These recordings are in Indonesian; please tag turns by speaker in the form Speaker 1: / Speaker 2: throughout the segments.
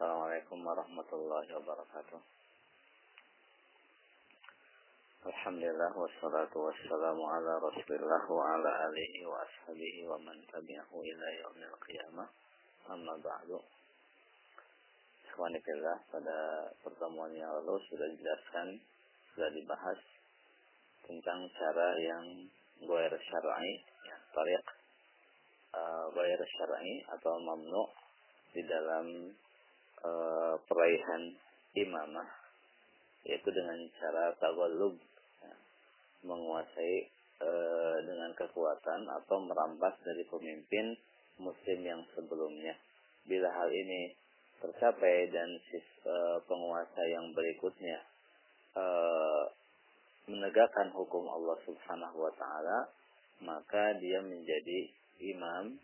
Speaker 1: Assalamualaikum warahmatullahi wabarakatuh. Alhamdulillah wassalatu wassalamu ala rasulillah wa ala alihi wa ashabihi wa man tabi'ahu ila yaumil qiyamah amma ba'du Ikhwanifillah pada pertemuan yang lalu sudah dijelaskan sudah dibahas tentang cara yang goyer syar'i ya, tariq uh, goyer syar'i atau mamnu di dalam uh, peraihan imamah yaitu dengan cara tawallub ya, menguasai uh, dengan kekuatan atau merampas dari pemimpin muslim yang sebelumnya. Bila hal ini tercapai dan uh, penguasa yang berikutnya menegakkan hukum Allah Subhanahu wa taala maka dia menjadi imam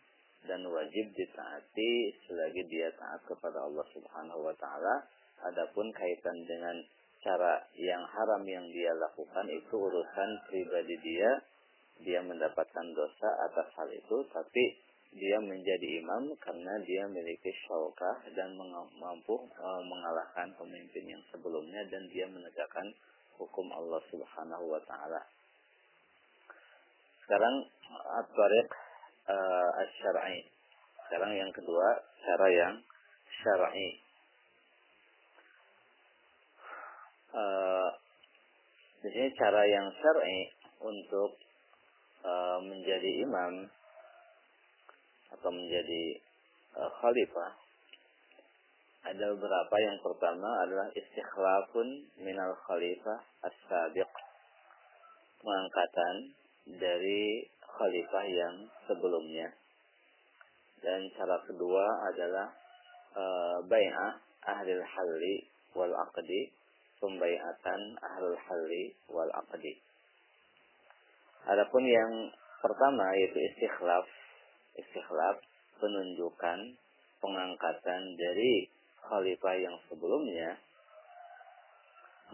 Speaker 1: dan wajib ditaati selagi dia taat kepada Allah Subhanahu wa taala. Adapun kaitan dengan cara yang haram yang dia lakukan itu urusan pribadi dia. Dia mendapatkan dosa atas hal itu, tapi dia menjadi imam karena dia memiliki syaukah dan mampu uh, mengalahkan pemimpin yang sebelumnya dan dia menegakkan hukum Allah Subhanahu wa taala. Sekarang at-tariq uh, syar'i Sekarang yang kedua, cara yang syar'i. Uh, di sini cara yang syar'i untuk uh, menjadi imam atau menjadi uh, khalifah ada beberapa yang pertama adalah istikhlafun minal khalifah as-sabiq pengangkatan dari khalifah yang sebelumnya. Dan cara kedua adalah uh, bai'ah ahlil halli wal aqdi, pembaiatan ahlul halli wal aqdi. Adapun yang pertama yaitu istikhlaf, istikhlaf penunjukan pengangkatan dari khalifah yang sebelumnya,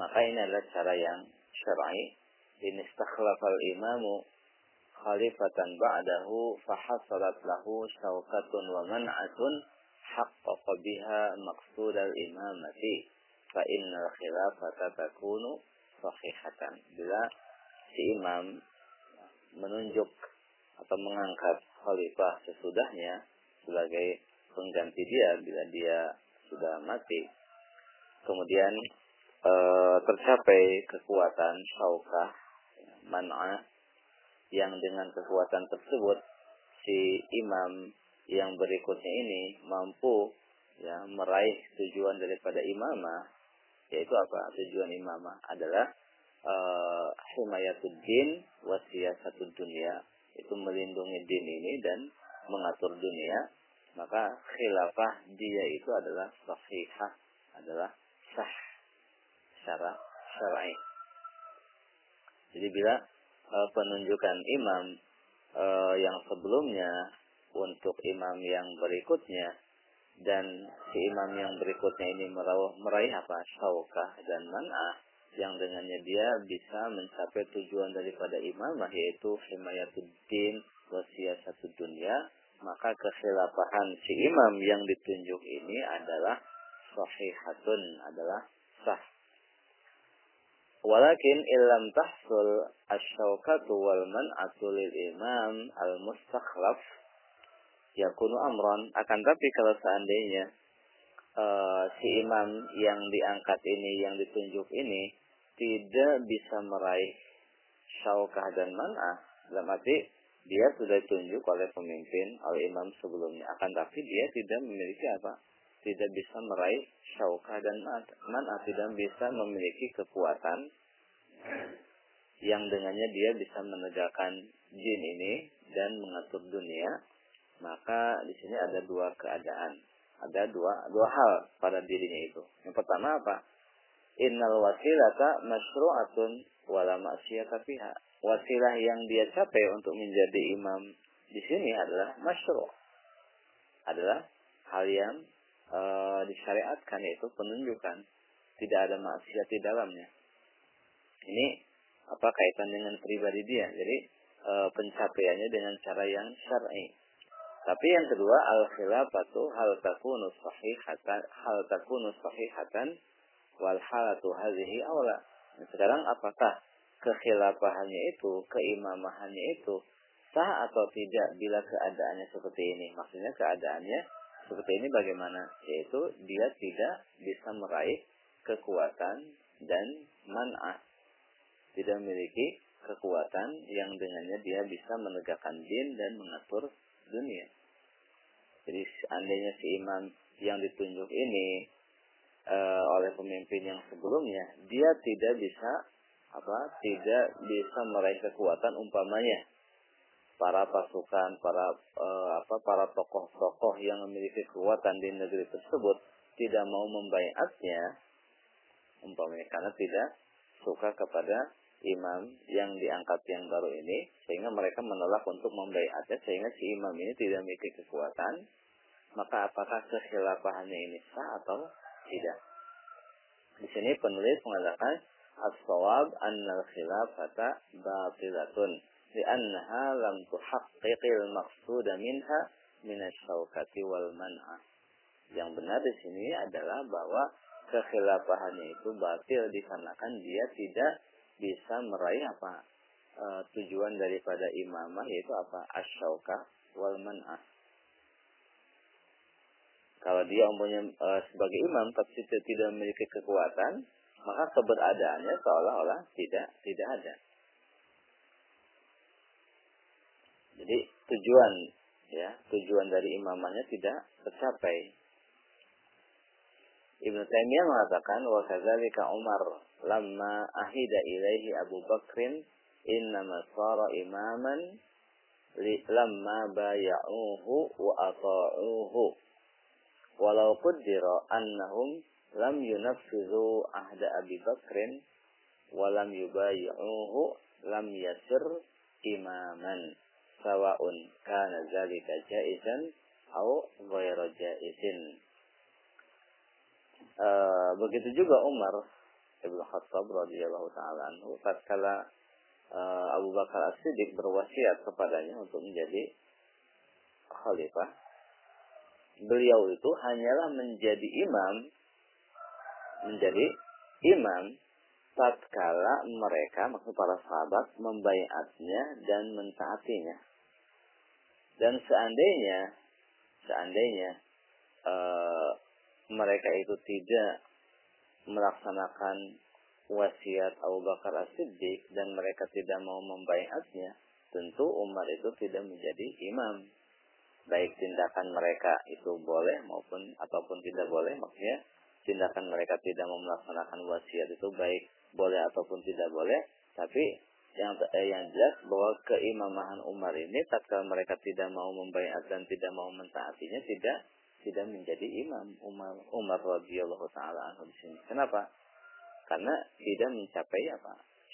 Speaker 1: maka ini adalah cara yang syar'i. In istakhlafal imamu khalifatan ba'dahu fahasalat lahu syaukatun wa man'atun haqqaqa biha maqsud al-imamati fa innal khilafata takunu sahihatan. Bila si imam menunjuk atau mengangkat khalifah sesudahnya sebagai pengganti dia bila dia sudah mati kemudian e, tercapai kekuatan syaukah man'ah yang dengan kekuatan tersebut si imam yang berikutnya ini mampu ya meraih tujuan daripada imamah yaitu apa? Tujuan imamah adalah uh, himayatud din wasiyasatud dunia itu melindungi din ini dan mengatur dunia. Maka khilafah dia itu adalah sahihah adalah sah secara syar'i. Jadi bila uh, penunjukan imam uh, yang sebelumnya untuk imam yang berikutnya dan si imam yang berikutnya ini meraih, meraih apa? Syaukah dan man'ah yang dengannya dia bisa mencapai tujuan daripada imamah yaitu himayatuddin satu dunia. Maka kekhilafahan si imam yang ditunjuk ini adalah sahihatun adalah sah Walakin illam tahsul asyaukatu wal man'atu lil imam al-mustakhlaf yakunu amran. Akan tapi kalau seandainya uh, si imam yang diangkat ini, yang ditunjuk ini tidak bisa meraih syaukah dan man'ah, dalam arti dia sudah ditunjuk oleh pemimpin, oleh imam sebelumnya. Akan tapi dia tidak memiliki apa? Tidak bisa meraih syaukah dan man'ah tidak bisa memiliki kekuatan yang dengannya dia bisa menegakkan jin ini dan mengatur dunia maka di sini ada dua keadaan. Ada dua dua hal pada dirinya itu. Yang pertama apa? Innal wasilata masyru'atun wala maksiyata fiha. Wasilah yang dia capai untuk menjadi imam di sini adalah masyru' adalah hal yang e, disyariatkan yaitu penunjukan tidak ada maksiat di dalamnya ini apa kaitan dengan pribadi dia jadi e, pencapaiannya dengan cara yang syar'i Tapi yang kedua al khilafatu hal takunu sahihatan hal takunu sahihatan wal halatu hadhihi awla. Nah, sekarang apakah kekhilafahannya itu, keimamahannya itu sah atau tidak bila keadaannya seperti ini? Maksudnya keadaannya seperti ini bagaimana? Yaitu dia tidak bisa meraih kekuatan dan man'ah. Tidak memiliki kekuatan yang dengannya dia bisa menegakkan din dan mengatur dunia. Jadi seandainya si imam yang ditunjuk ini e, oleh pemimpin yang sebelumnya, dia tidak bisa apa? Tidak bisa meraih kekuatan umpamanya para pasukan, para e, apa? Para tokoh-tokoh yang memiliki kekuatan di negeri tersebut tidak mau membaiatnya, umpamanya karena tidak suka kepada imam yang diangkat yang baru ini sehingga mereka menolak untuk membaiatnya sehingga si imam ini tidak memiliki kekuatan maka apakah kekhilafahannya ini sah atau tidak di sini penulis mengatakan as-sawab annal khilafata batilatun li'annaha lam tuhaqqiqil maqsuda minha minasyawkati wal man'a yang benar di sini adalah bahwa kekhilafahannya itu batil dikarenakan dia tidak bisa meraih apa e, tujuan daripada imamah yaitu apa asyauka wal man'ah. Kalau dia umumnya e, sebagai imam tapi tidak memiliki kekuatan, maka keberadaannya seolah-olah tidak tidak ada. Jadi tujuan ya tujuan dari imamahnya tidak tercapai. Ibnu Taimiyah mengatakan wa kadzalika Umar lamma ahida ilaihi Abu Bakrin innama sara imaman li lamma baya'uhu wa ata'uhu walau qaddara annahum lam yunaffizu ahda Abi Bakrin wa lam yubayi'uhu lam yasir imaman sawa'un kana zalika jaizan au ghairu jaizin Eh, begitu juga Umar Ibnu Khattab radhiyallahu taala anhu tatkala uh, Abu Bakar As-Siddiq berwasiat kepadanya untuk menjadi khalifah. Beliau itu hanyalah menjadi imam menjadi imam tatkala mereka maksud para sahabat membaiatnya dan mentaatinya. Dan seandainya seandainya uh, mereka itu tidak melaksanakan wasiat Abu Bakar As-Siddiq dan mereka tidak mau membaiatnya, tentu Umar itu tidak menjadi imam. Baik tindakan mereka itu boleh maupun ataupun tidak boleh, maksudnya tindakan mereka tidak mau melaksanakan wasiat itu baik boleh ataupun tidak boleh, tapi yang eh, yang jelas bahwa keimamahan Umar ini tatkala mereka tidak mau membaiat dan tidak mau mentaatinya tidak tidak menjadi imam Umar Umar radhiyallahu taala anhu di sini. Kenapa? Karena tidak mencapai apa?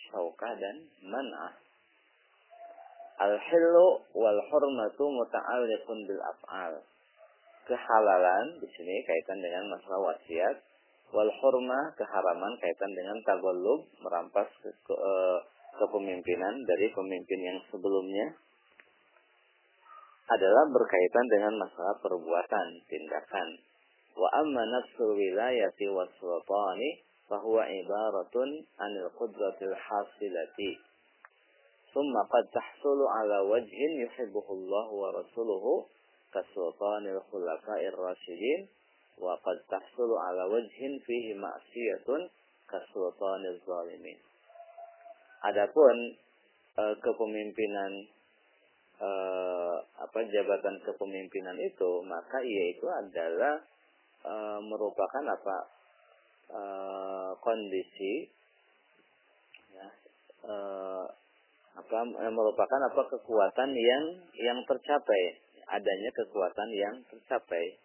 Speaker 1: Syaukah dan man'ah. Al-hillu wal hurmatu muta'alliqun bil af'al. Kehalalan di sini kaitan dengan masalah wasiat. Wal hurmah keharaman kaitan dengan tagallub merampas ke, ke, eh, kepemimpinan dari pemimpin yang sebelumnya adalah berkaitan dengan masalah perbuatan, tindakan. Wa amma nafsul wilayati wa sultani fahuwa ibaratun anil qudratil hasilati. Thumma qad tahsulu ala wajhin yuhibbuhu Allah wa rasuluhu kasultanil khulafa'ir rasyidin wa qad tahsulu ala wajhin fihi ma'siyatun kasultanil zalimin. Adapun uh, kepemimpinan uh, apa jabatan kepemimpinan itu maka ia itu adalah uh, merupakan apa uh, kondisi ya, uh, apa merupakan apa kekuatan yang yang tercapai adanya kekuatan yang tercapai.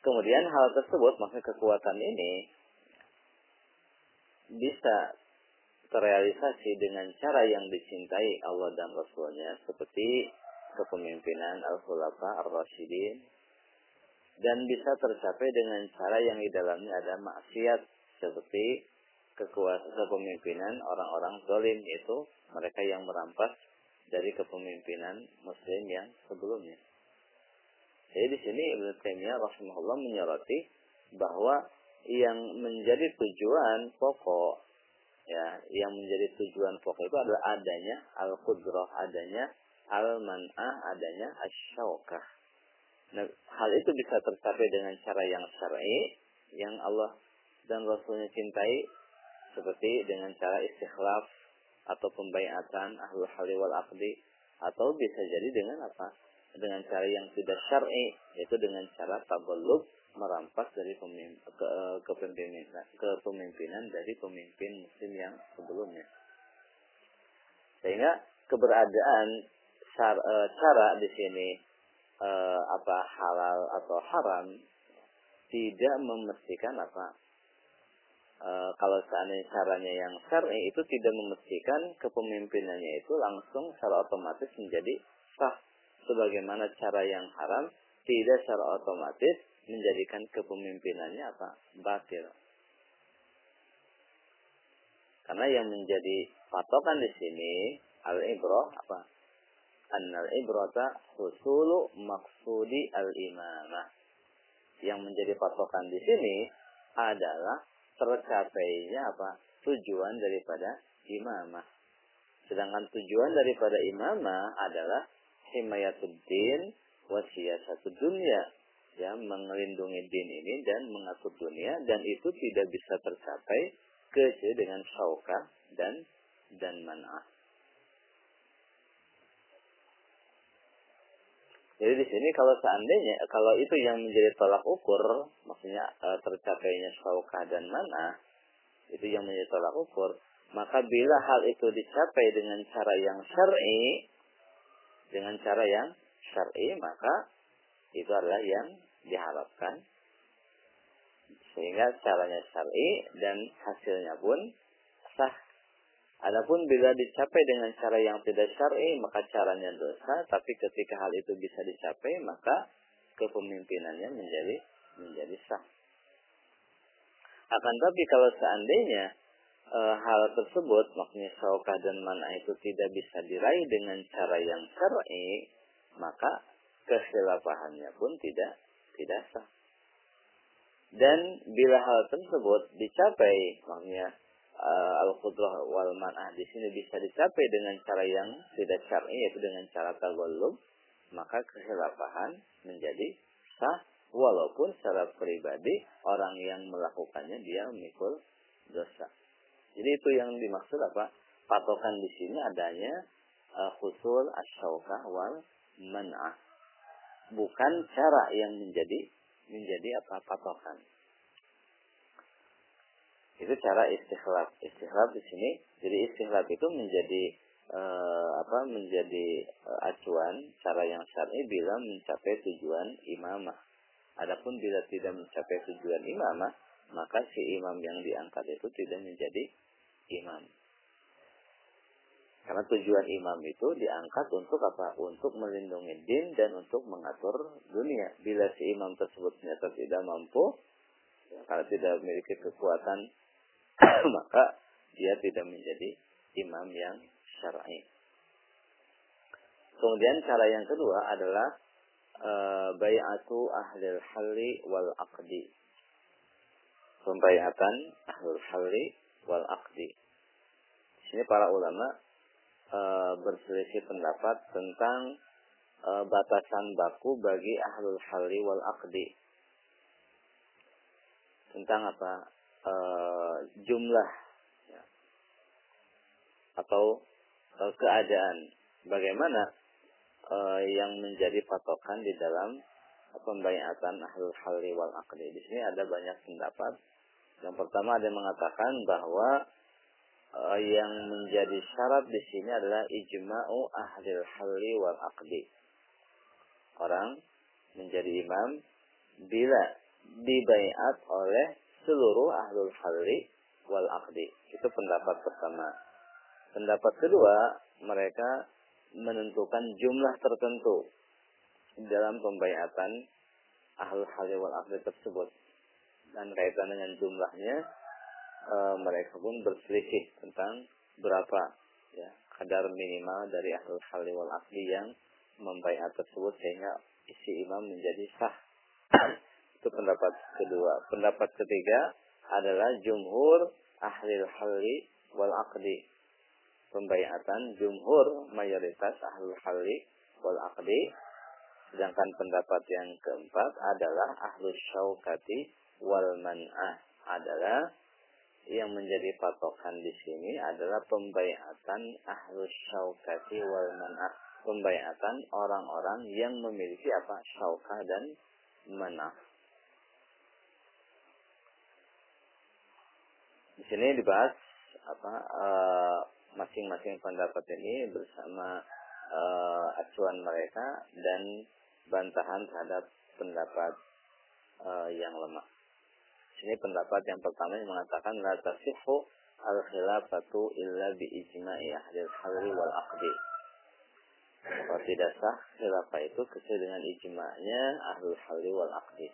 Speaker 1: Kemudian hal tersebut maksudnya kekuatan ini bisa terrealisasi dengan cara yang dicintai Allah dan Rasulnya seperti kepemimpinan Al-Khulafa Ar-Rasyidin dan bisa tercapai dengan cara yang di dalamnya ada maksiat seperti kekuasaan kepemimpinan orang-orang zalim itu mereka yang merampas dari kepemimpinan muslim yang sebelumnya. Jadi di sini Ibnu Taimiyah rahimahullah menyoroti bahwa yang menjadi tujuan pokok ya yang menjadi tujuan pokok itu adalah adanya al qudrah adanya al man'ah adanya asyaukah nah hal itu bisa tercapai dengan cara yang syar'i yang Allah dan Rasulnya cintai seperti dengan cara istikhlaf atau pembaiatan ahlul hali wal aqdi atau bisa jadi dengan apa? Dengan cara yang tidak syar'i yaitu dengan cara taballub merampas dari pemimpin, ke, kepemimpinan kepemimpinan dari pemimpin muslim yang sebelumnya. Sehingga keberadaan cara, e, cara di sini e, apa halal atau haram tidak memastikan apa kalau seandainya caranya yang syar'i itu tidak memastikan kepemimpinannya itu langsung secara otomatis menjadi sah. Sebagaimana cara yang haram tidak secara otomatis menjadikan kepemimpinannya apa? Batil. Karena yang menjadi patokan di sini al ibroh apa? Al ibrata husulu maksudi al imamah yang menjadi patokan di sini adalah tercapainya apa? Tujuan daripada imamah. Sedangkan tujuan daripada imamah adalah himayatuddin satu dunia ya melindungi din ini dan mengatur dunia dan itu tidak bisa tercapai kecuali dengan syaukah dan dan man'ah. Jadi di sini kalau seandainya kalau itu yang menjadi tolak ukur, maksudnya e, tercapainya syaukah dan mana, itu yang menjadi tolak ukur, maka bila hal itu dicapai dengan cara yang syar'i, dengan cara yang syar'i maka itu adalah yang diharapkan sehingga caranya syar'i dan hasilnya pun sah. Adapun bila dicapai dengan cara yang tidak syar'i maka caranya dosa, tapi ketika hal itu bisa dicapai maka kepemimpinannya menjadi menjadi sah. Akan tapi kalau seandainya e, hal tersebut maksudnya saukah dan mana itu tidak bisa diraih dengan cara yang syar'i, maka kesilapahannya pun tidak tidak sah. Dan bila hal tersebut dicapai, maksudnya uh, al-qudrah wal man'ah di sini bisa dicapai dengan cara yang tidak syar'i yaitu dengan cara taghalub, maka kesilapahan menjadi sah walaupun secara pribadi orang yang melakukannya dia memikul dosa. Jadi itu yang dimaksud apa? Patokan di sini adanya uh, khusul asyaukah wal man'ah. Bukan cara yang menjadi menjadi apa patokan. Itu cara istikhlaf. Istikhlaf di sini, jadi istikhlaf itu menjadi uh, apa? Menjadi uh, acuan cara yang syar'i bila mencapai tujuan imamah. Adapun bila tidak mencapai tujuan imamah, maka si imam yang diangkat itu tidak menjadi imam. Karena tujuan imam itu diangkat untuk apa? Untuk melindungi din dan untuk mengatur dunia. Bila si imam tersebut ternyata tidak mampu, ya, kalau tidak memiliki kekuatan, maka dia tidak menjadi imam yang syar'i. Kemudian cara yang kedua adalah e, bayatu ahlil halli wal aqdi. Pembayatan ahlul halli wal aqdi. Di sini para ulama e, berselisih pendapat tentang e, batasan baku bagi ahlul halli wal aqdi. Tentang apa? E, jumlah ya, atau e, keadaan. Bagaimana e, yang menjadi patokan di dalam pembayatan ahlul halli wal aqdi. Di sini ada banyak pendapat. Yang pertama ada yang mengatakan bahwa uh, yang menjadi syarat di sini adalah ijma'u ahlil halli wal aqdi. Orang menjadi imam bila dibaiat oleh seluruh ahlul halli wal aqdi. Itu pendapat pertama. Pendapat kedua, mereka menentukan jumlah tertentu dalam pembaiatan ahlul halli wal aqdi tersebut. Dan kaitan dengan jumlahnya, e, mereka pun berselisih tentang berapa ya kadar minimal dari ahlul halli wal akli yang membaiat tersebut sehingga isi imam menjadi sah. Itu pendapat kedua. Pendapat ketiga adalah jumhur ahli halli wal aqdi. Pembayatan jumhur mayoritas ahli halli wal aqdi. Sedangkan pendapat yang keempat adalah ahlu syaukati wal man'ah adalah yang menjadi patokan di sini adalah pembayatan ahlu syaukati wal man'ah. Pembayatan orang-orang yang memiliki apa? Syauka dan man'ah. Di sini dibahas apa eh, masing-masing uh, pendapat ini bersama uh, acuan mereka dan bantahan terhadap pendapat uh, yang lemah. Ini pendapat yang pertama yang mengatakan la tasihhu al khilafatu illa bi ijma'i ahli al wal aqdi. Bahwa tidak sah khilafah itu kecuali dengan ijma'nya ahli halli wal aqdi.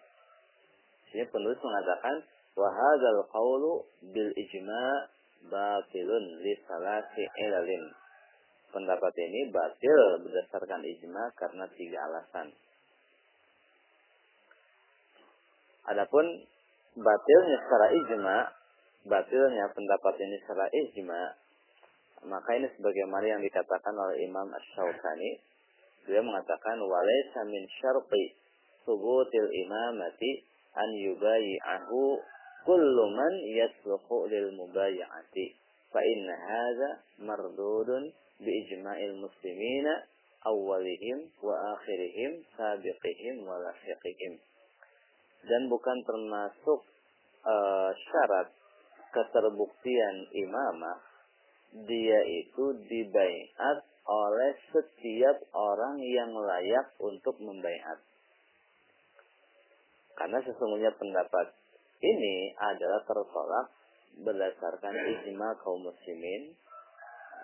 Speaker 1: Sini penulis mengatakan wa hadzal qawlu bil ijma' batilun li salasi ilalin. Pendapat ini batil berdasarkan ijma karena tiga alasan. Adapun batilnya secara ijma, batilnya pendapat ini secara ijma, maka ini sebagaimana yang dikatakan oleh Imam Ash-Shawkani, dia mengatakan walaysa min syarqi subutil imamati an yubayi'ahu kullu man yasluhu lil mubaya'ati fa inna hadha mardudun bi ijma'il muslimina awwalihim wa akhirihim sabiqihim wa lahiqihim dan bukan termasuk uh, syarat keterbuktian imamah dia itu dibaiat oleh setiap orang yang layak untuk membaiat. Karena sesungguhnya pendapat ini adalah tertolak berdasarkan ijma kaum muslimin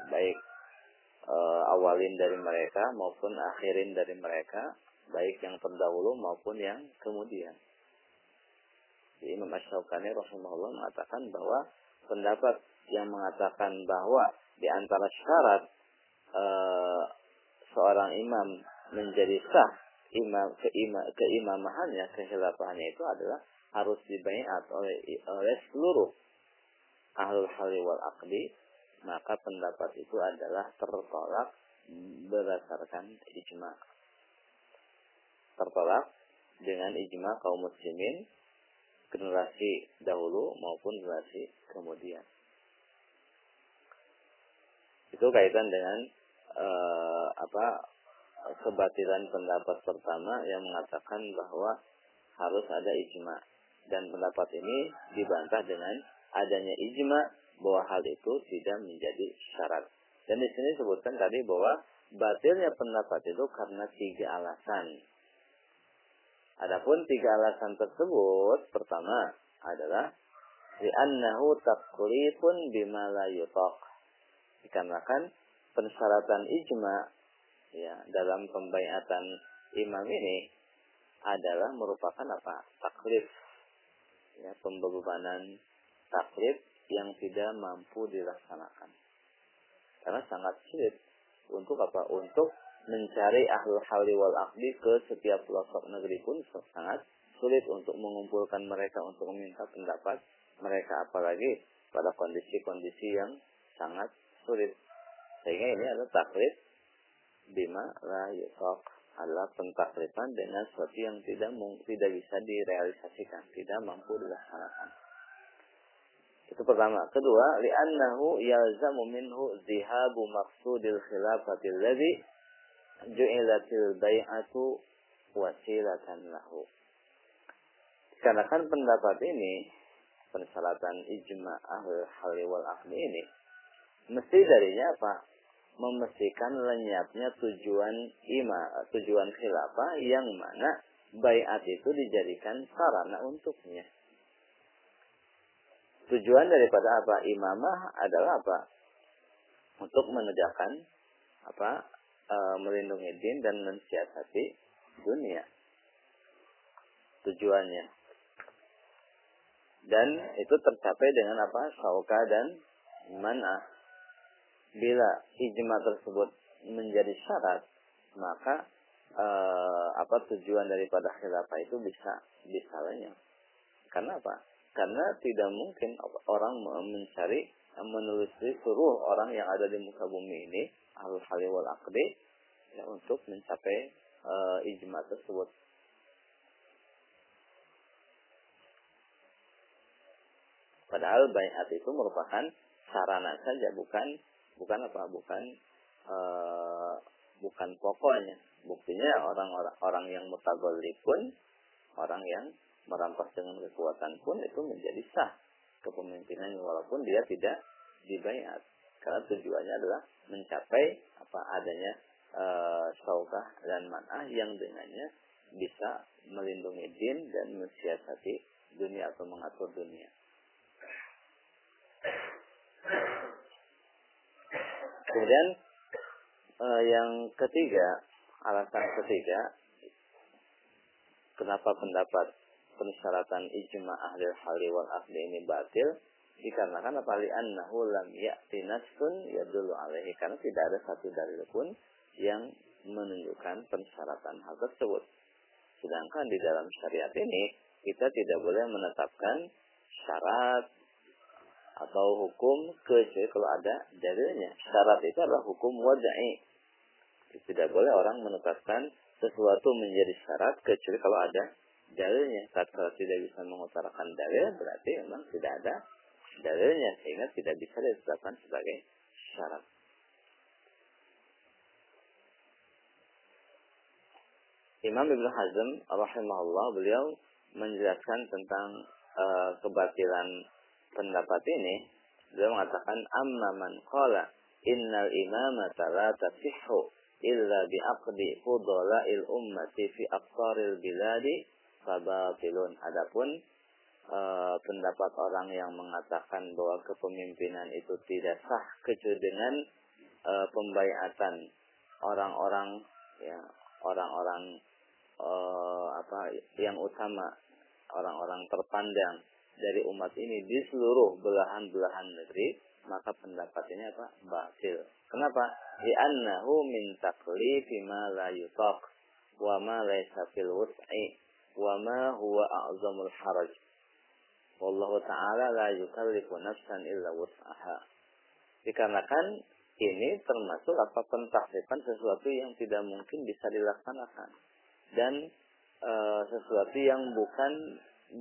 Speaker 1: baik e, awalin dari mereka maupun akhirin dari mereka baik yang terdahulu maupun yang kemudian. Imam Ash-Shawqani rahimahullah mengatakan bahwa pendapat yang mengatakan bahwa di antara syarat e, seorang imam menjadi sah imam keima, keimamahannya kehilafahannya itu adalah harus dibayat oleh oleh seluruh ahlul hali wal aqdi maka pendapat itu adalah tertolak berdasarkan ijma. Tertolak dengan ijma kaum muslimin generasi dahulu maupun generasi kemudian. Itu kaitan dengan uh, apa kebatilan pendapat pertama yang mengatakan bahwa harus ada ijma dan pendapat ini dibantah dengan adanya ijma bahwa hal itu tidak menjadi syarat. Dan di sini disebutkan tadi bahwa batilnya pendapat itu karena tiga alasan. Adapun tiga alasan tersebut, pertama adalah li'annahu taklifun bima la yutaq. Dikarenakan persyaratan ijma ya dalam pembayatan imam ini adalah merupakan apa? Taklif. Ya, pembebanan taklif yang tidak mampu dilaksanakan. Karena sangat sulit untuk apa? Untuk mencari ahlul hali wal akdi ke setiap pelosok negeri pun sangat sulit untuk mengumpulkan mereka untuk meminta pendapat mereka apalagi pada kondisi-kondisi yang sangat sulit. Sehingga ini adalah taklid bima la yusok adalah pentaklifan dengan sesuatu yang tidak tidak bisa direalisasikan tidak mampu dilaksanakan. Itu pertama. Kedua li'annahu yalzamu minhu zihabu maqsudil khilafatil ladzi ju'ilatil bai'atu wasilatan lahu. Karena kan pendapat ini, persyaratan ijma ahli hali wal ahli ini, mesti darinya apa? Memastikan lenyapnya tujuan ima, tujuan khilafah yang mana bayat itu dijadikan sarana untuknya. Tujuan daripada apa? Imamah adalah apa? Untuk menegakkan apa? E, melindungi din dan mensiasati dunia. Tujuannya. Dan itu tercapai dengan apa? Sauka dan mana. Bila ijma tersebut menjadi syarat, maka uh, apa tujuan daripada khilafah itu bisa bisa lenyap. Karena apa? Karena tidak mungkin orang mencari menelusuri seluruh orang yang ada di muka bumi ini al hali wal akdi ya, untuk mencapai uh, ijma tersebut. Padahal bayat itu merupakan sarana saja, bukan bukan apa, bukan uh, bukan pokoknya. Buktinya orang-orang orang yang mutagolli pun, orang yang merampas dengan kekuatan pun itu menjadi sah kepemimpinannya walaupun dia tidak dibayar karena tujuannya adalah mencapai apa adanya e, saukah dan manah yang dengannya bisa melindungi din dan mensiasati dunia atau mengatur dunia. Kemudian e, yang ketiga, alasan ketiga, kenapa pendapat persyaratan ijma ahli hali wal ahli ini batil dikarenakan apa li annahu lam ya'ti nasun yadullu alaihi karena tidak ada satu dalil pun yang menunjukkan persyaratan hal tersebut. Sedangkan di dalam syariat ini kita tidak boleh menetapkan syarat atau hukum kecuali kalau ada dalilnya. Syarat itu adalah hukum wadai. Tidak boleh orang menetapkan sesuatu menjadi syarat kecuali kalau ada dalilnya. Saat kalau tidak bisa mengutarakan dalil berarti memang tidak ada dalilnya sehingga tidak bisa ditetapkan sebagai syarat. Imam Ibn Hazm rahimahullah beliau menjelaskan tentang uh, kebatilan pendapat ini. Beliau mengatakan amma man qala innal imamata la tasihhu illa bi'aqdi fudala'il ummati fi aqtaril biladi fabatilun. Adapun e, pendapat orang yang mengatakan bahwa kepemimpinan itu tidak sah kecuali dengan e, pembayatan orang-orang ya orang-orang e, apa yang utama orang-orang terpandang dari umat ini di seluruh belahan-belahan negeri maka pendapat ini apa? Batil. Kenapa? Li'annahu min taklifi ma la yutaq wa ma laysa fil wus'i wa ma huwa a'zamul haraj. Wallahu ta'ala la yukallifu nafsan illa wus'aha. Dikarenakan ini termasuk apa pentakrifan sesuatu yang tidak mungkin bisa dilaksanakan dan e, sesuatu yang bukan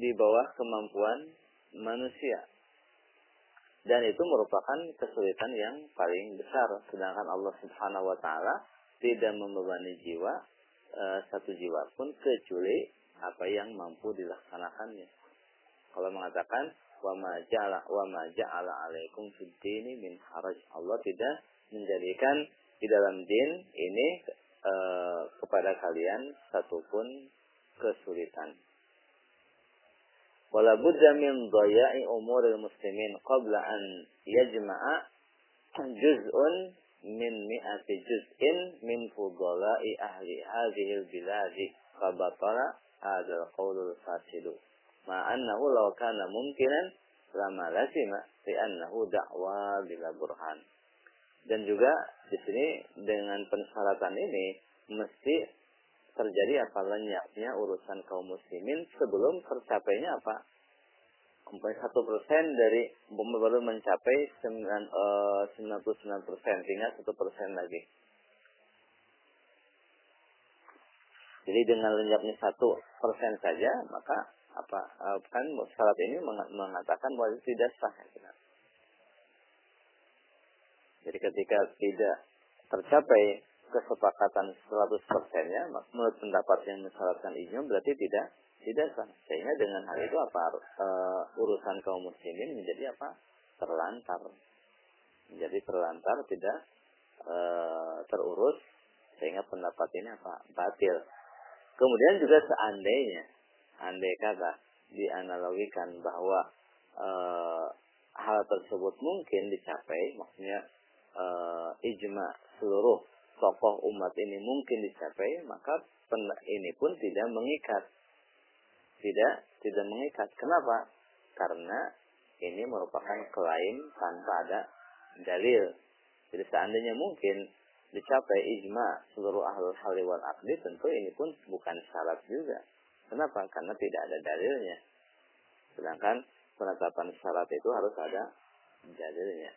Speaker 1: di bawah kemampuan manusia dan itu merupakan kesulitan yang paling besar sedangkan Allah Subhanahu wa taala tidak membebani jiwa e, satu jiwa pun kecuali apa yang mampu dilaksanakannya. Kalau mengatakan wa ma ja'ala wa ma ja'ala alaikum fid min haraj. Allah tidak menjadikan di dalam din ini e, kepada kalian satupun kesulitan. Wala budda min dhaya'i umuril muslimin qabla an yajma'a juz'un min mi'ati juz'in min fudala'i ahli hadhihi al-biladi fabatala hadal qaulul fasidu. Ma'annahu law kana mungkinan lama lazima li'annahu da'wa bila burhan. Dan juga di sini dengan persyaratan ini mesti terjadi apa lenyapnya urusan kaum muslimin sebelum tercapainya apa sampai satu persen dari baru mencapai eh, sembilan puluh sembilan persen tinggal satu persen lagi Jadi dengan lenyapnya satu persen saja, maka apa eh, kan syarat ini mengatakan bahwa tidak sah. Ya, Jadi ketika tidak tercapai kesepakatan 100 persennya, menurut pendapat yang mensyaratkan ini berarti tidak tidak sah. Sehingga dengan hal itu apa uh, urusan kaum muslimin menjadi apa terlantar, menjadi terlantar tidak uh, terurus sehingga pendapat ini apa batil. Kemudian juga seandainya, andai kata dianalogikan bahwa e, hal tersebut mungkin dicapai, maksudnya e, ijma seluruh tokoh umat ini mungkin dicapai, maka ini pun tidak mengikat. Tidak, tidak mengikat. Kenapa? Karena ini merupakan klaim tanpa ada dalil. Jadi seandainya mungkin dicapai ijma seluruh ahlul hali wal tentu ini pun bukan syarat juga. Kenapa? Karena tidak ada dalilnya. Sedangkan penetapan syarat itu harus ada dalilnya.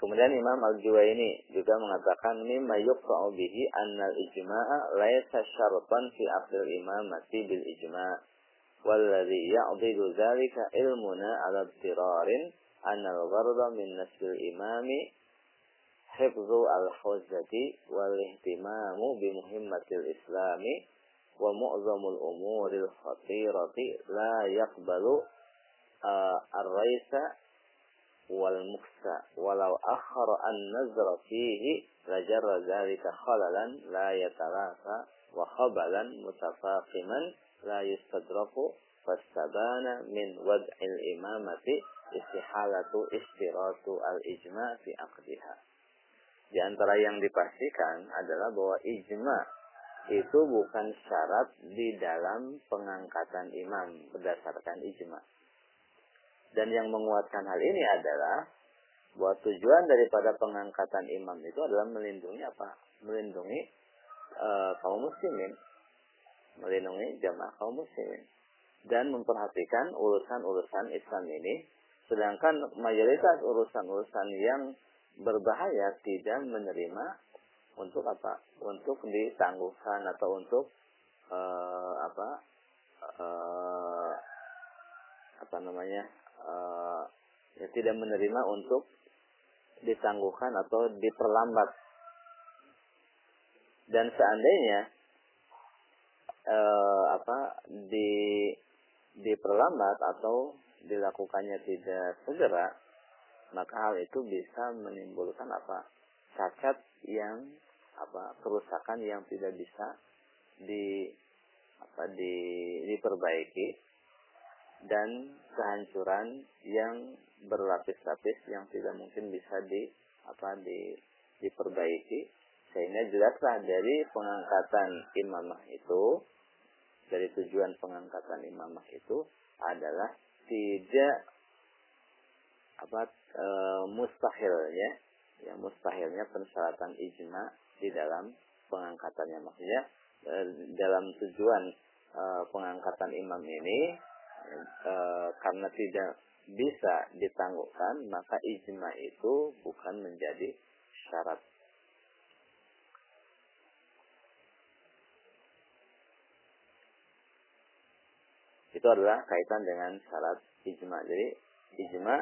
Speaker 1: Kemudian Imam al ini juga mengatakan mimma yuqta'u bihi annal ijma'a laisa syartan fi aqdil imamati bil ijma' walladhi ya'dilu dzalika ilmuna 'ala an annal gharda min nasbil imami حفظ الحجة والاهتمام بمهمة الإسلام ومعظم الأمور الخطيرة لا يقبل الرئيس والمكسى ولو أخر النظر فيه لجر ذلك خللا لا يتلافى وخبلا متفاقما لا يستدرك فاستبان من وضع الإمامة استحالة اشتراط الإجماع في عقدها. Di antara yang dipastikan adalah bahwa ijma itu bukan syarat di dalam pengangkatan imam berdasarkan ijma. Dan yang menguatkan hal ini adalah bahwa tujuan daripada pengangkatan imam itu adalah melindungi apa? Melindungi e, kaum muslimin, melindungi jamaah kaum muslimin dan memperhatikan urusan-urusan Islam ini. Sedangkan mayoritas urusan-urusan yang berbahaya tidak menerima untuk apa? Untuk ditangguhkan atau untuk e, apa? E, apa namanya? uh, ya, tidak menerima untuk ditangguhkan atau diperlambat. Dan seandainya uh, apa di diperlambat atau dilakukannya tidak segera, maka hal itu bisa menimbulkan apa? Cacat yang apa kerusakan yang tidak bisa di apa di diperbaiki dan kehancuran yang berlapis-lapis yang tidak mungkin bisa di apa di diperbaiki. Sehingga jelaslah dari pengangkatan imamah itu dari tujuan pengangkatan imamah itu adalah tidak apa e, mustahil ya yang mustahilnya persyaratan ijma di dalam pengangkatannya. Maksudnya e, dalam tujuan e, pengangkatan imam ini e, karena tidak bisa ditangguhkan maka ijma itu bukan menjadi syarat. Itu adalah kaitan dengan syarat ijma. Jadi ijma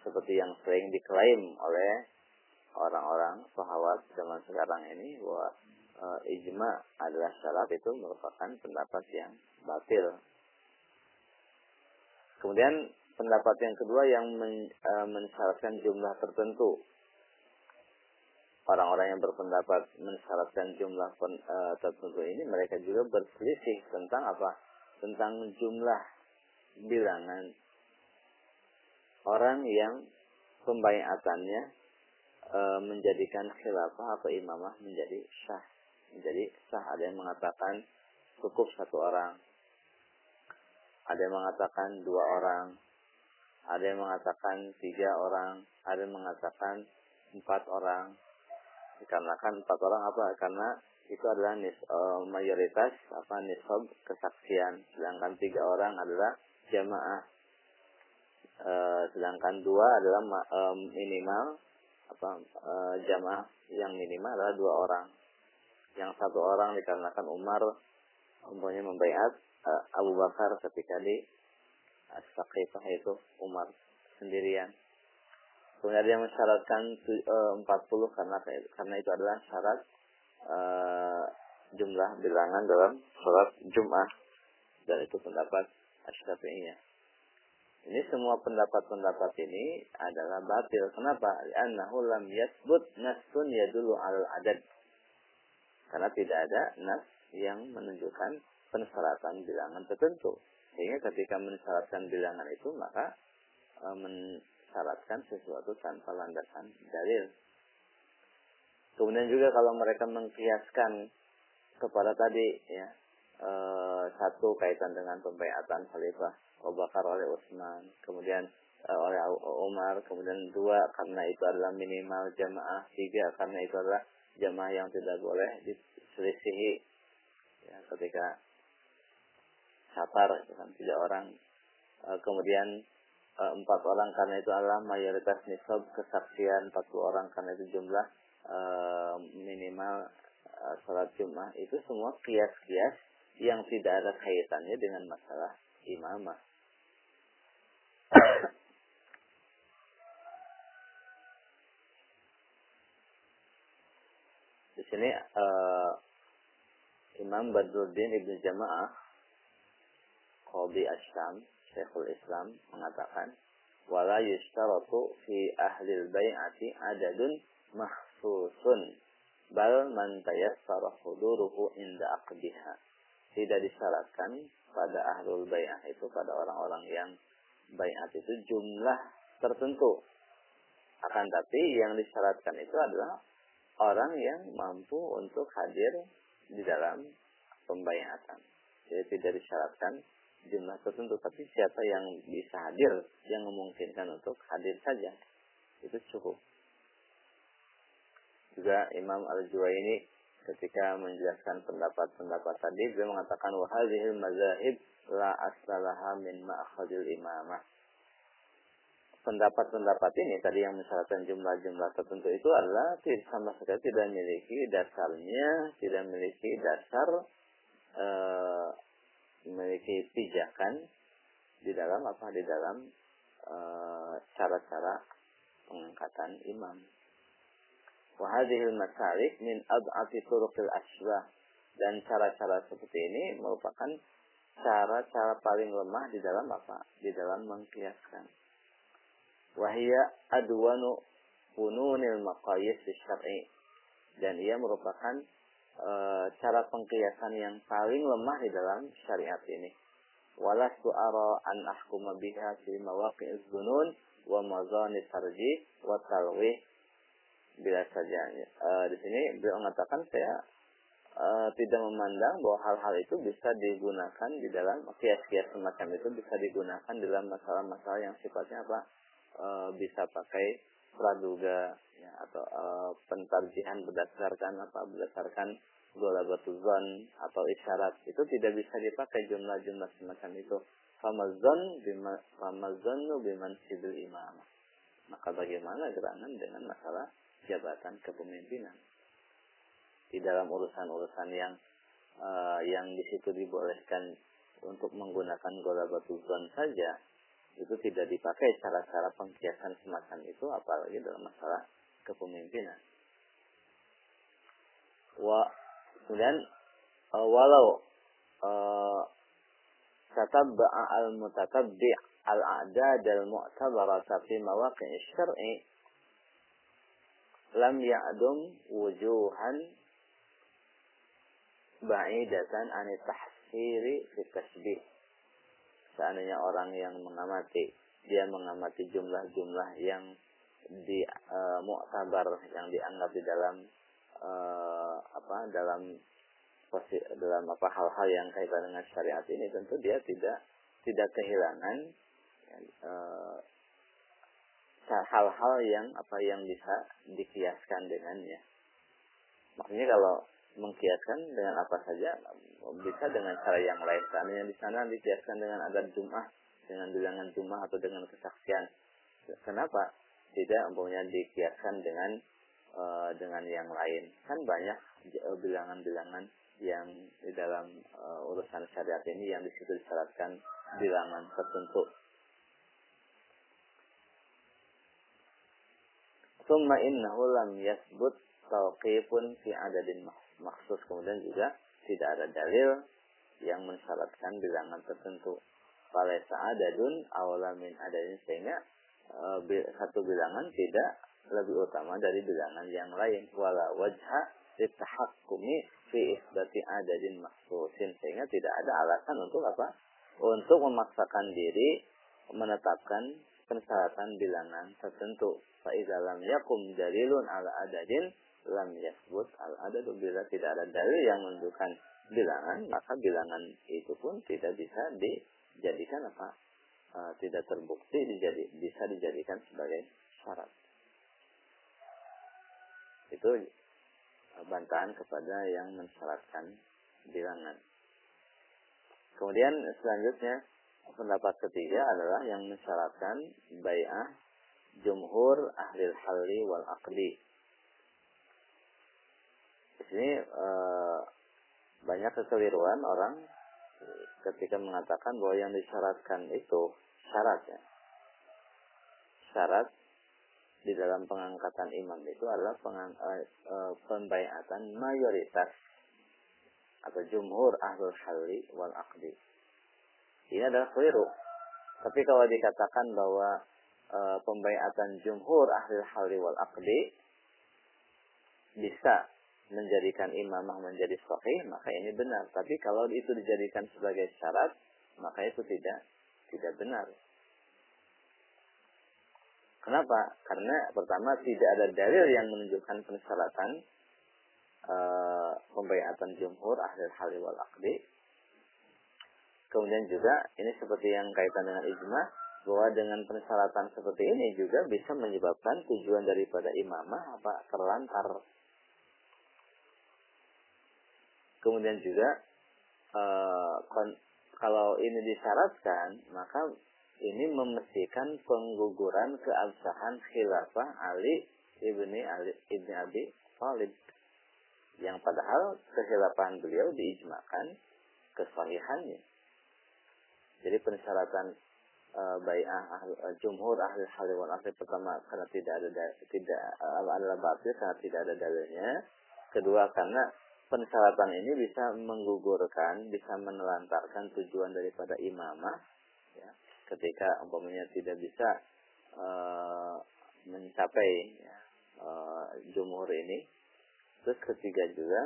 Speaker 1: seperti yang sering diklaim oleh orang-orang sahabat zaman sekarang ini bahwa e, ijma adalah syarat itu merupakan pendapat yang batil Kemudian pendapat yang kedua yang men, e, mensyaratkan jumlah tertentu. Orang-orang yang berpendapat mensyaratkan jumlah pen, e, tertentu ini mereka juga berselisih tentang apa? Tentang jumlah bilangan orang yang pembayatannya e, menjadikan khilafah atau imamah menjadi sah. Menjadi sah. Ada yang mengatakan cukup satu orang, ada yang mengatakan dua orang, ada yang mengatakan tiga orang, ada yang mengatakan empat orang. Dikarenakan empat orang apa? Karena itu adalah nis, uh, mayoritas apa nisab kesaksian, sedangkan tiga orang adalah jamaah. Uh, sedangkan dua adalah uh, minimal apa uh, jamaah yang minimal adalah dua orang. Yang satu orang dikarenakan Umar umpamanya membaiat uh, Abu Bakar ketika di As-Saqifah itu Umar sendirian. Kemudian dia mensyaratkan uh, 40 karena karena itu adalah syarat uh, jumlah bilangan dalam sholat Jum'ah dan itu pendapat Asy-Syafi'iyah. Ini semua pendapat-pendapat ini adalah batil. Kenapa? Annahu lam yasbut nasun yadulu al adad. Karena tidak ada nas yang menunjukkan pensyaratan bilangan tertentu. Sehingga ketika mensyaratkan bilangan itu maka e, mensyaratkan sesuatu tanpa landasan dalil. Kemudian juga kalau mereka mengkiaskan kepada tadi ya e, satu kaitan dengan pembayatan Khalifah Abu Bakar oleh Utsman, kemudian uh, oleh Umar, kemudian dua karena itu adalah minimal jamaah, tiga karena itu adalah jamaah yang tidak boleh diselisihi. Ya, ketika safar kan tiga orang. Uh, kemudian uh, empat orang karena itu adalah mayoritas nisab kesaksian 40 orang karena itu jumlah minimal uh, sholat Jumat itu semua kias-kias yang tidak ada kaitannya dengan masalah imamah. Di sini uh, Imam Badruddin Ibnu Jamaah Qadi Asyam Syekhul Islam mengatakan wala yustaratu fi ahli al-bai'ati adadun mahsusun bal man tayassara huduruhu inda aqdiha tidak disyaratkan pada ahlul bai'ah itu pada orang-orang yang bai'at itu jumlah tertentu akan tapi yang disyaratkan itu adalah orang yang mampu untuk hadir di dalam pembayatan. Jadi tidak disyaratkan jumlah tertentu, tapi siapa yang bisa hadir, yang memungkinkan untuk hadir saja, itu cukup. Juga Imam Al-Juwaini ketika menjelaskan pendapat-pendapat tadi, beliau mengatakan wahadihil mazahib la aslaha min ma'akhadil imamah pendapat-pendapat ini tadi yang mensyaratkan jumlah-jumlah tertentu itu adalah sama sekali tidak memiliki dasarnya, tidak memiliki dasar e, memiliki pijakan di dalam apa di dalam cara-cara pengangkatan imam. Wahadihil masalik min ad'afi turuqil asbah dan cara-cara seperti ini merupakan cara-cara paling lemah di dalam apa? Di dalam mengkiaskan. Wahia adwanu fununil maqayis syar'i. Dan ia merupakan e, cara pengkiasan yang paling lemah di dalam syariat ini. Walastu ara an ahkuma biha fi mawaqi'iz dzunun wa mazani tarji wa talwih bila saja e, di sini beliau mengatakan saya e, tidak memandang bahwa hal-hal itu bisa digunakan di dalam kias-kias semacam itu bisa digunakan dalam masalah-masalah yang sifatnya apa? E, bisa pakai praduga ya, atau e, pentarjihan berdasarkan apa? Berdasarkan golabatudzon atau isyarat. Itu tidak bisa dipakai jumlah-jumlah semacam itu. Famazon bima famazonu biman imam. Maka bagaimana gerangan dengan masalah jabatan kepemimpinan di dalam urusan-urusan yang uh, yang di situ dibolehkan untuk menggunakan golabatudzon saja itu tidak dipakai cara-cara pengkiasan semacam itu apalagi dalam masalah kepemimpinan. Wa kemudian uh, walau uh, tatabba'a al-mutatabbi' al-a'dad al-mu'tabarata fi mawaqi' syar'i lam ya'dum wujuhan ba'idatan an tahsiri fi tasbih. Seandainya orang yang mengamati dia mengamati jumlah-jumlah yang di uh, muktabar yang dianggap di dalam uh, apa dalam dalam apa hal-hal yang kaitan dengan syariat ini tentu dia tidak tidak kehilangan uh, hal-hal yang apa yang bisa dikiaskan dengannya. Maksudnya kalau mengkiaskan dengan apa saja bisa dengan cara yang lain. Seandainya di sana dikiaskan dengan adat Jum'ah, dengan bilangan Jum'ah atau dengan kesaksian. Kenapa? Tidak umpamanya dikiaskan dengan uh, dengan yang lain. Kan banyak bilangan-bilangan yang di dalam uh, urusan syariat ini yang di situ disyaratkan bilangan tertentu. Summa innahu lam yasbut tauqifun fi adadin maksus kemudian juga tidak ada dalil yang mensyaratkan bilangan tertentu. Falesa adadun awalamin adadin sehingga e, satu bilangan tidak lebih utama dari bilangan yang lain. Wala wajha litahakkumi fi isbati adadin maksusin sehingga tidak ada alasan untuk apa? Untuk memaksakan diri menetapkan persyaratan bilangan tertentu. Fa'izalam yakum dalilun ala adadin lam yasbut al adadu bila tidak ada dalil yang menunjukkan bilangan maka bilangan itu pun tidak bisa dijadikan apa uh, tidak terbukti dijadi, bisa dijadikan sebagai syarat. Itu bantahan kepada yang mensyaratkan bilangan. Kemudian selanjutnya pendapat ketiga adalah yang mensyaratkan bay'ah jumhur ahli halli wal aqdi. Di sini e, banyak kekeliruan orang ketika mengatakan bahwa yang disyaratkan itu syaratnya. Syarat di dalam pengangkatan imam itu adalah pengang, e, e, pembaiatan mayoritas atau jumhur ahlul halli wal aqdi. Ini adalah keliru. Tapi kalau dikatakan bahwa e, pembaiatan jumhur ahlul halli wal aqdi bisa menjadikan imamah menjadi sahih, maka ini benar. Tapi kalau itu dijadikan sebagai syarat, maka itu tidak tidak benar. Kenapa? Karena pertama tidak ada dalil yang menunjukkan persyaratan uh, pembayatan jumhur ahli hal wal akdi. Kemudian juga ini seperti yang kaitan dengan ijma bahwa dengan persyaratan seperti ini juga bisa menyebabkan tujuan daripada imamah apa terlantar. Kemudian juga uh, kalau ini disyaratkan maka ini memestikan pengguguran keabsahan khilafah Ali ibni Ali ibni Abi Thalib yang padahal kehilafahan beliau diijmakan kesahihannya. Jadi persyaratan e, bai'ah ahli, e, jumhur ahli halal wal asli pertama karena tidak ada tidak e, adalah batil karena tidak ada dalilnya. Kedua karena persyaratan ini bisa menggugurkan, bisa menelantarkan tujuan daripada imamah ya, ketika umpamanya tidak bisa e, mencapai ya, e, jumhur ini Terus ketiga juga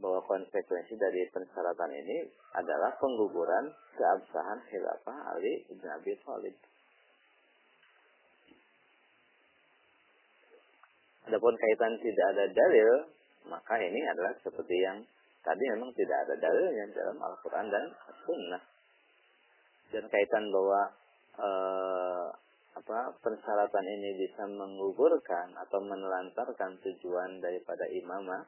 Speaker 1: bahwa konsekuensi dari persyaratan ini adalah pengguguran keabsahan khilafah Ali bin Abi Thalib. Adapun kaitan tidak ada dalil, maka ini adalah seperti yang tadi memang tidak ada dalilnya dalam Al-Quran dan Sunnah. Dan kaitan bahwa eh, apa persyaratan ini bisa menggugurkan atau menelantarkan tujuan daripada imamah,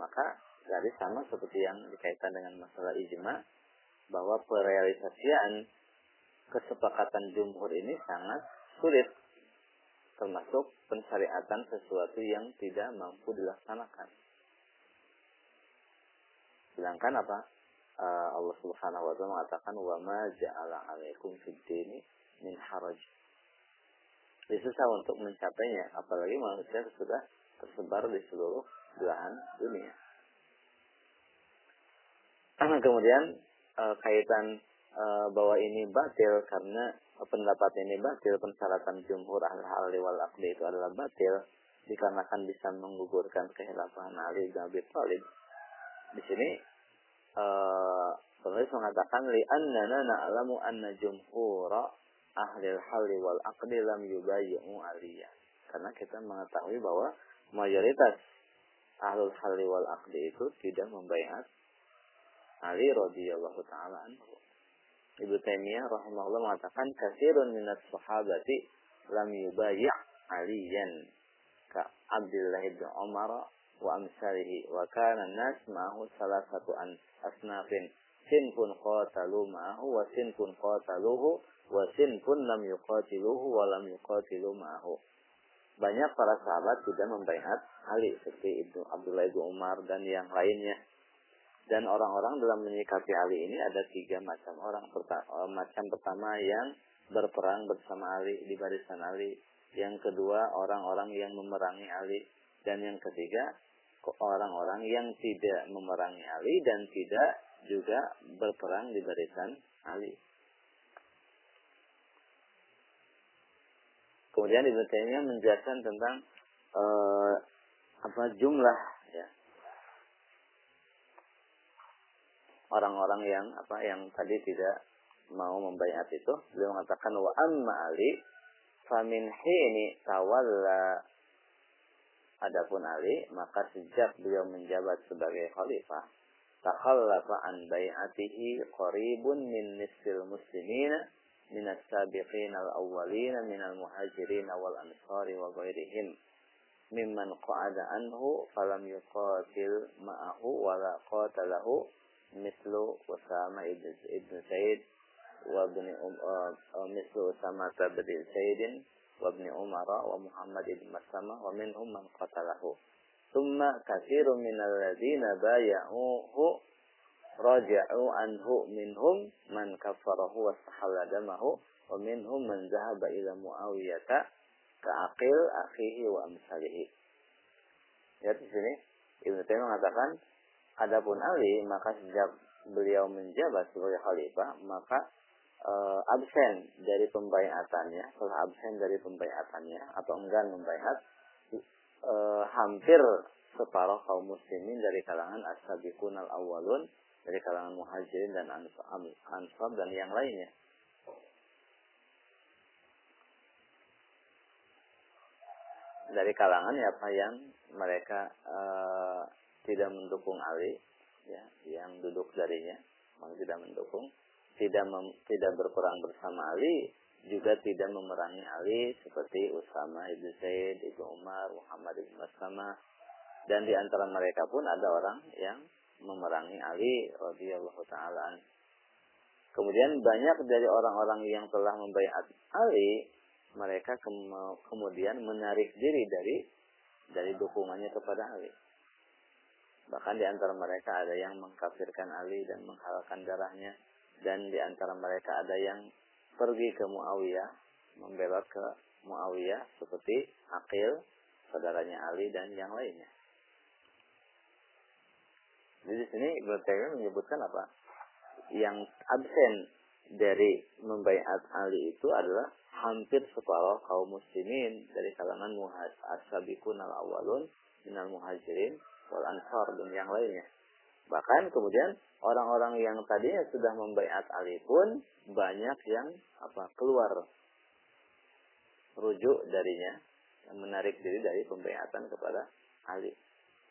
Speaker 1: maka dari sama seperti yang dikaitkan dengan masalah ijma bahwa perealisasian kesepakatan jumhur ini sangat sulit termasuk pensyariatan sesuatu yang tidak mampu dilaksanakan. Sedangkan apa? Uh, Allah Subhanahu wa taala mengatakan wa ma ja'ala 'alaikum fid dini min haraj jadi susah untuk mencapainya, apalagi manusia sudah tersebar di seluruh belahan dunia. Kemudian e, kaitan e, bahwa ini batil karena pendapat ini batil, persyaratan jumhur ahli wal akli itu adalah batil dikarenakan bisa menggugurkan kehilafahan Ali bin Abi Thalib. Di sini e, penulis mengatakan li annana na'lamu anna jumhura ahli halli wal aqdi lam yubayyi'u aliyah. Karena kita mengetahui bahwa mayoritas ahlul halli wal aqdi itu tidak membayar Ali radhiyallahu taala anhu. Ibnu Taimiyah rahimahullah mengatakan kasirun minas sahabati lam yubayyi' aliyan ka Abdullah bin Umar wa amsalihi wa kana nas ma'ahu salah satu an asnafin sinfun qatalu ma'ahu wa sinfun qataluhu wasin pun lam yuqatiluhu wa lam yuqatilu ma'ahu. Banyak para sahabat sudah membaiat Ali seperti Ibnu Abdullah bin Umar dan yang lainnya. Dan orang-orang dalam menyikapi Ali ini ada tiga macam orang. Pertama, macam pertama yang berperang bersama Ali di barisan Ali. Yang kedua orang-orang yang memerangi Ali. Dan yang ketiga orang-orang yang tidak memerangi Ali dan tidak juga berperang di barisan Ali. Kemudian Taimiyah menjelaskan tentang uh, apa jumlah ya orang-orang yang apa yang tadi tidak mau membayar itu beliau mengatakan wa amma ali famin hini tawalla. Adapun ali maka sejak beliau menjabat sebagai khalifah takhallafa an bai'atihi qaribun min nisfil muslimin min as-sabiqin al-awwalin min al-muhajirin wal ansari wa ghairihim. Mimman qa'ada anhu falam yuqatil ma'ahu wa la qatalahu. مثل أسامة بن زيد وابن مثل أسامة بن زيد وابن عمر ومحمد بن مسلمة ومنهم من قتله. ثم كثير من الذين بايعوه رجعوا عنه منهم من كفره واستحل دمه ومنهم من ذهب إلى معاوية akhihi wa amsalihi. Ya di sini Ibnu Taimiyah mengatakan adapun Ali maka sejak beliau menjabat sebagai khalifah maka e, absen dari pembayatannya, setelah absen dari pembayatannya atau enggan membayat e, hampir separuh kaum muslimin dari kalangan as-sabiqun al-awwalun dari kalangan muhajirin dan ansar dan yang lainnya. Dari kalangan ya apa yang mereka uh, tidak mendukung Ali, ya, yang duduk darinya, memang tidak mendukung, tidak mem, tidak berperang bersama Ali, juga tidak memerangi Ali seperti Usama ibn Zaid, ibnu Umar, Muhammad ibn Maslama, dan di antara mereka pun ada orang yang memerangi Ali radhiyallahu taala. Kemudian banyak dari orang-orang yang telah membayar Ali, mereka kemudian menarik diri dari dari dukungannya kepada Ali. Bahkan di antara mereka ada yang mengkafirkan Ali dan menghalalkan darahnya. Dan di antara mereka ada yang pergi ke Muawiyah, membelot ke Muawiyah seperti Akil, saudaranya Ali dan yang lainnya. Jadi di sini Ibnu Taimiyah menyebutkan apa? Yang absen dari membaiat Ali itu adalah hampir separuh kaum muslimin dari kalangan as-sabiqun al-awwalun minal muhajirin wal ansar dan yang lainnya. Bahkan kemudian orang-orang yang tadinya sudah membaiat Ali pun banyak yang apa keluar rujuk darinya yang menarik diri dari pembaiatan kepada Ali.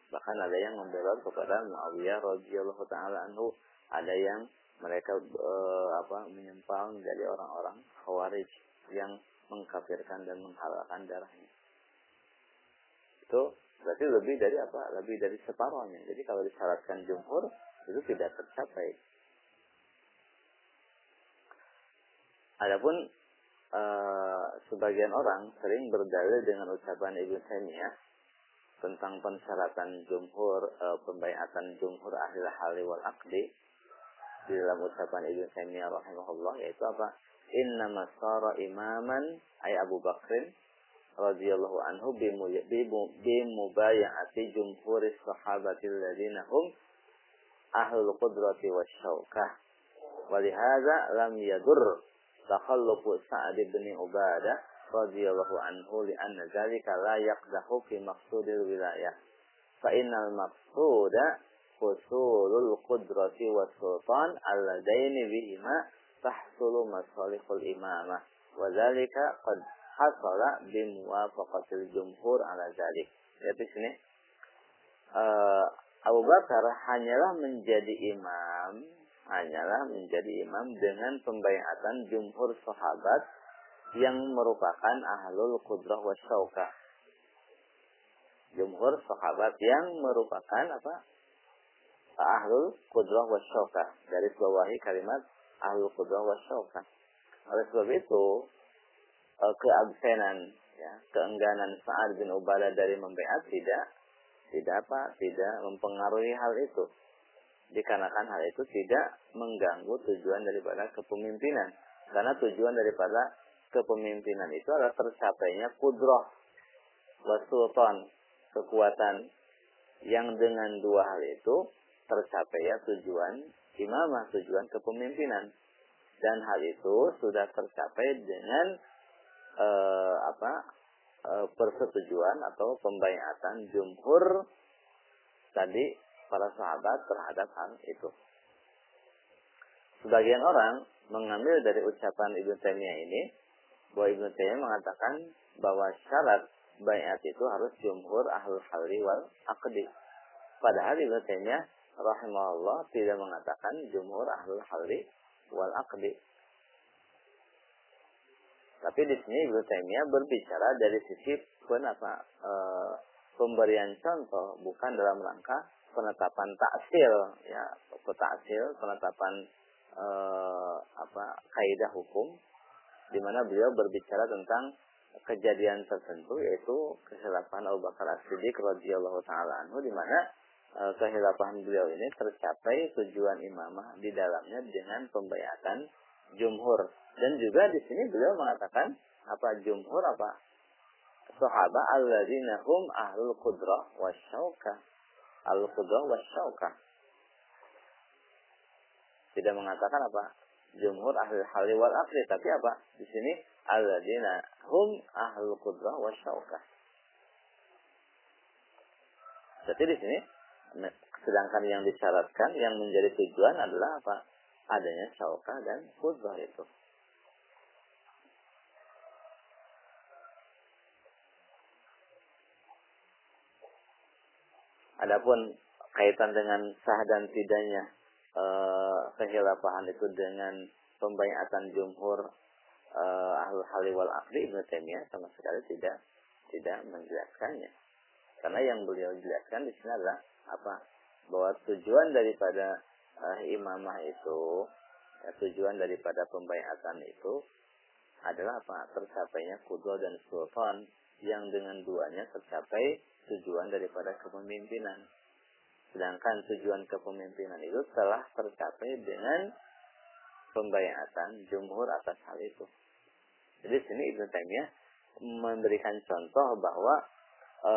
Speaker 1: Bahkan ada yang membelot kepada Muawiyah radhiyallahu taala anhu, ada yang mereka e, apa menyempal menjadi orang-orang khawarij yang mengkafirkan dan menghalalkan darahnya. Itu berarti lebih dari apa? Lebih dari separuhnya. Jadi kalau disyaratkan jumhur itu tidak tercapai. Adapun e, sebagian orang sering berdalil dengan ucapan Ibnu Taimiyah tentang pensyaratan jumhur e, pembayatan jumhur ahli hali wal akdi di dalam ucapan Ibnu Taimiyah rahimahullah yaitu apa? Inna masara imaman ay Abu Bakrin radhiyallahu anhu bimubayati jumhuris sahabatil ladina hum ahlul qudrati wasyaukah walihada lam yadur takhallufu Sa'ad bin Ubadah radhiyallahu anhu li anna dzalika la yaqdahu fi maqsudil wilayah fa innal maqsuda husulul qudrati was sultan alladaini bihima tahsulu masalihul imamah wa dzalika qad hasala bi muwafaqatil jumhur ala dzalik jadi sini uh, Abu Bakar hanyalah menjadi imam hanyalah menjadi imam dengan pembayatan jumhur sahabat yang merupakan ahlul kudrah wa syaukah. Jumhur sahabat yang merupakan apa? Ahlul kudrah wa syaukah. Dari bawahi kalimat ahlul kudrah wa syaukah. Oleh sebab itu, e, keabsenan, ya, keengganan Sa'ad bin Ubadah dari membaiat tidak. Tidak apa tidak mempengaruhi hal itu. Dikarenakan hal itu tidak mengganggu tujuan daripada kepemimpinan. Karena tujuan daripada kepemimpinan itu adalah tercapainya kudroh wasultan kekuatan yang dengan dua hal itu tercapai ya tujuan imamah tujuan kepemimpinan. Dan hal itu sudah tercapai dengan eh, apa eh, persetujuan atau pembayatan jumhur tadi para sahabat terhadap hal itu. Sebagian orang mengambil dari ucapan Ibnu Taimiyah ini bahwa Ibnu Taimiyah mengatakan bahwa syarat bayat itu harus jumhur ahlul halli wal akdi. Padahal Ibnu Taimiyah rahimahullah tidak mengatakan jumhur ahlul halli wal akdi. Tapi di sini Ibnu Taimiyah berbicara dari sisi pun apa e, pemberian contoh bukan dalam rangka penetapan taksil ya taksil penetapan e, apa kaidah hukum di mana beliau berbicara tentang kejadian tertentu yaitu kesilapan Abu Bakar As-Siddiq radhiyallahu taala anhu di mana e, kehilafahan beliau ini tercapai tujuan imamah di dalamnya dengan pembayatan jumhur. Dan juga di sini beliau mengatakan apa jumhur apa? Sahabat alladzina hum ahlul qudrah wasyauka ahlul qudrah wasyauka tidak mengatakan apa? Jumhur ahli hali wal akli. Tapi apa? Di sini alladzina hum ahlul qudrah wasyauka jadi di sini sedangkan yang disyaratkan yang menjadi tujuan adalah apa adanya syauka dan kudrah itu. Adapun kaitan dengan sah dan tidaknya e, kehilafahan itu dengan pembayatan jumhur e, ahlul hali wal akli Ibnu Taimiyah sama sekali tidak tidak menjelaskannya. Karena yang beliau jelaskan di sini adalah apa? Bahwa tujuan daripada uh, imamah itu ya, tujuan daripada pembayatan itu adalah apa? Tercapainya kudro dan sultan yang dengan duanya tercapai tujuan daripada kepemimpinan. Sedangkan tujuan kepemimpinan itu telah tercapai dengan pembayatan jumhur atas hal itu. Jadi sini Ibnu Taimiyah memberikan contoh bahwa e,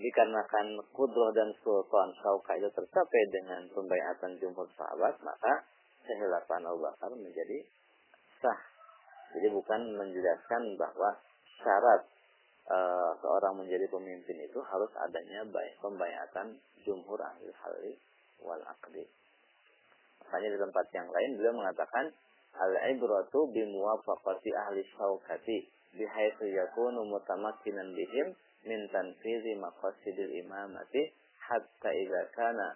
Speaker 1: dikarenakan kudroh dan sultan sauka itu tercapai dengan pembayatan jumhur sahabat, maka kehilafan Abu Bakar menjadi sah. Jadi bukan menjelaskan bahwa syarat e, seorang menjadi pemimpin itu harus adanya pembayatan jumhur ahli hali wal akdi. Makanya di tempat yang lain beliau mengatakan al-ibratu bimuwafaqati ahli syaukati bihaitsu yakunu mutamakkinan bihim min tanfizi maqasidil imamati hatta idza kana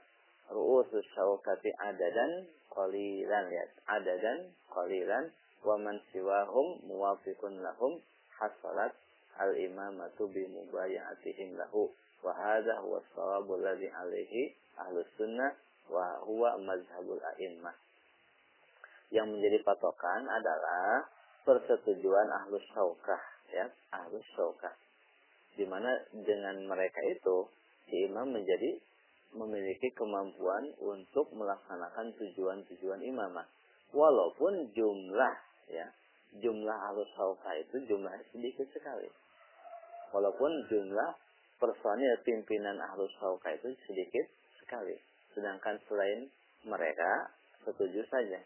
Speaker 1: ru'usus syawkati adadan qalilan ya adadan qalilan wa man siwahum muwafiqun lahum hasalat al imamatu bi mubayatihim lahu. Wa hadha huwa shawabul ladzi alaihi ahlus sunnah wa huwa mazhabul a'immah. Yang menjadi patokan adalah persetujuan ahlus syaukah ya ahlus syaukah di mana dengan mereka itu si imam menjadi memiliki kemampuan untuk melaksanakan tujuan-tujuan imamah. Walaupun jumlah ya jumlah alus sauka itu jumlahnya sedikit sekali. Walaupun jumlah personil pimpinan ahlus sauka itu sedikit sekali. Sedangkan selain mereka setuju saja.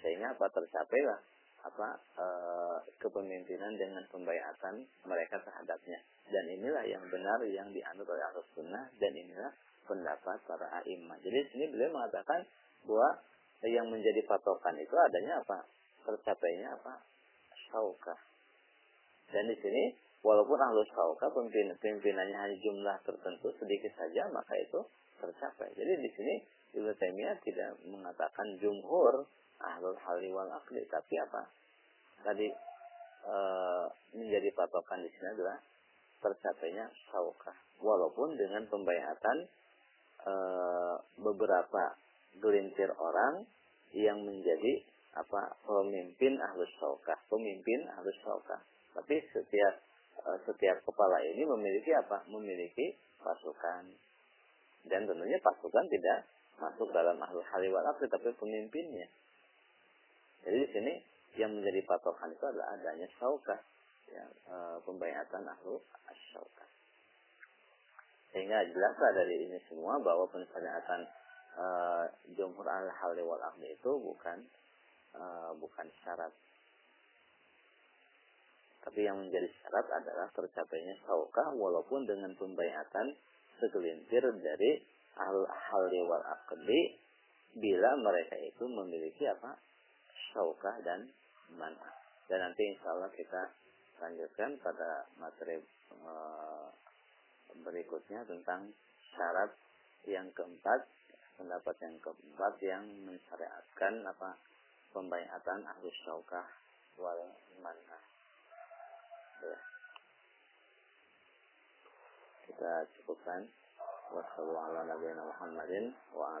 Speaker 1: Sehingga apa tercapailah apa e, kepemimpinan dengan pembayatan mereka terhadapnya dan inilah yang benar yang dianut oleh Ahlus Sunnah dan inilah pendapat para a'immah. Jadi sini beliau mengatakan bahwa yang menjadi patokan itu adanya apa? Tercapainya apa? Syauka. Dan di sini walaupun Ahlus Syauka pimpin, pimpinannya hanya jumlah tertentu sedikit saja maka itu tercapai. Jadi di sini Ibnu Taimiyah tidak mengatakan jumhur ahlul hali wal akli tapi apa? Tadi e, menjadi patokan di sini adalah tercapainya saukah. Walaupun dengan pembayatan e, beberapa gelintir orang yang menjadi apa pemimpin ahlus saukah. Pemimpin ahlus saukah. Tapi setiap e, setiap kepala ini memiliki apa? Memiliki pasukan. Dan tentunya pasukan tidak masuk dalam ahlul haliwal tapi pemimpinnya jadi di sini yang menjadi patokan itu adalah adanya saukah ya, e, pembayatan ahlu asyauka. Sehingga jelaslah dari ini semua bahwa pensyariatan e, jumhur al hali wal ahli itu bukan e, bukan syarat. Tapi yang menjadi syarat adalah tercapainya saukah walaupun dengan pembayatan segelintir dari al hali wal akli bila mereka itu memiliki apa saukah dan mana. Dan nanti insya Allah kita lanjutkan pada materi uh, berikutnya tentang syarat yang keempat pendapat yang keempat yang mensyariatkan apa pembayatan ahlus syaukah wal manah ya. kita cukupkan wassalamualaikum Muhammadin wa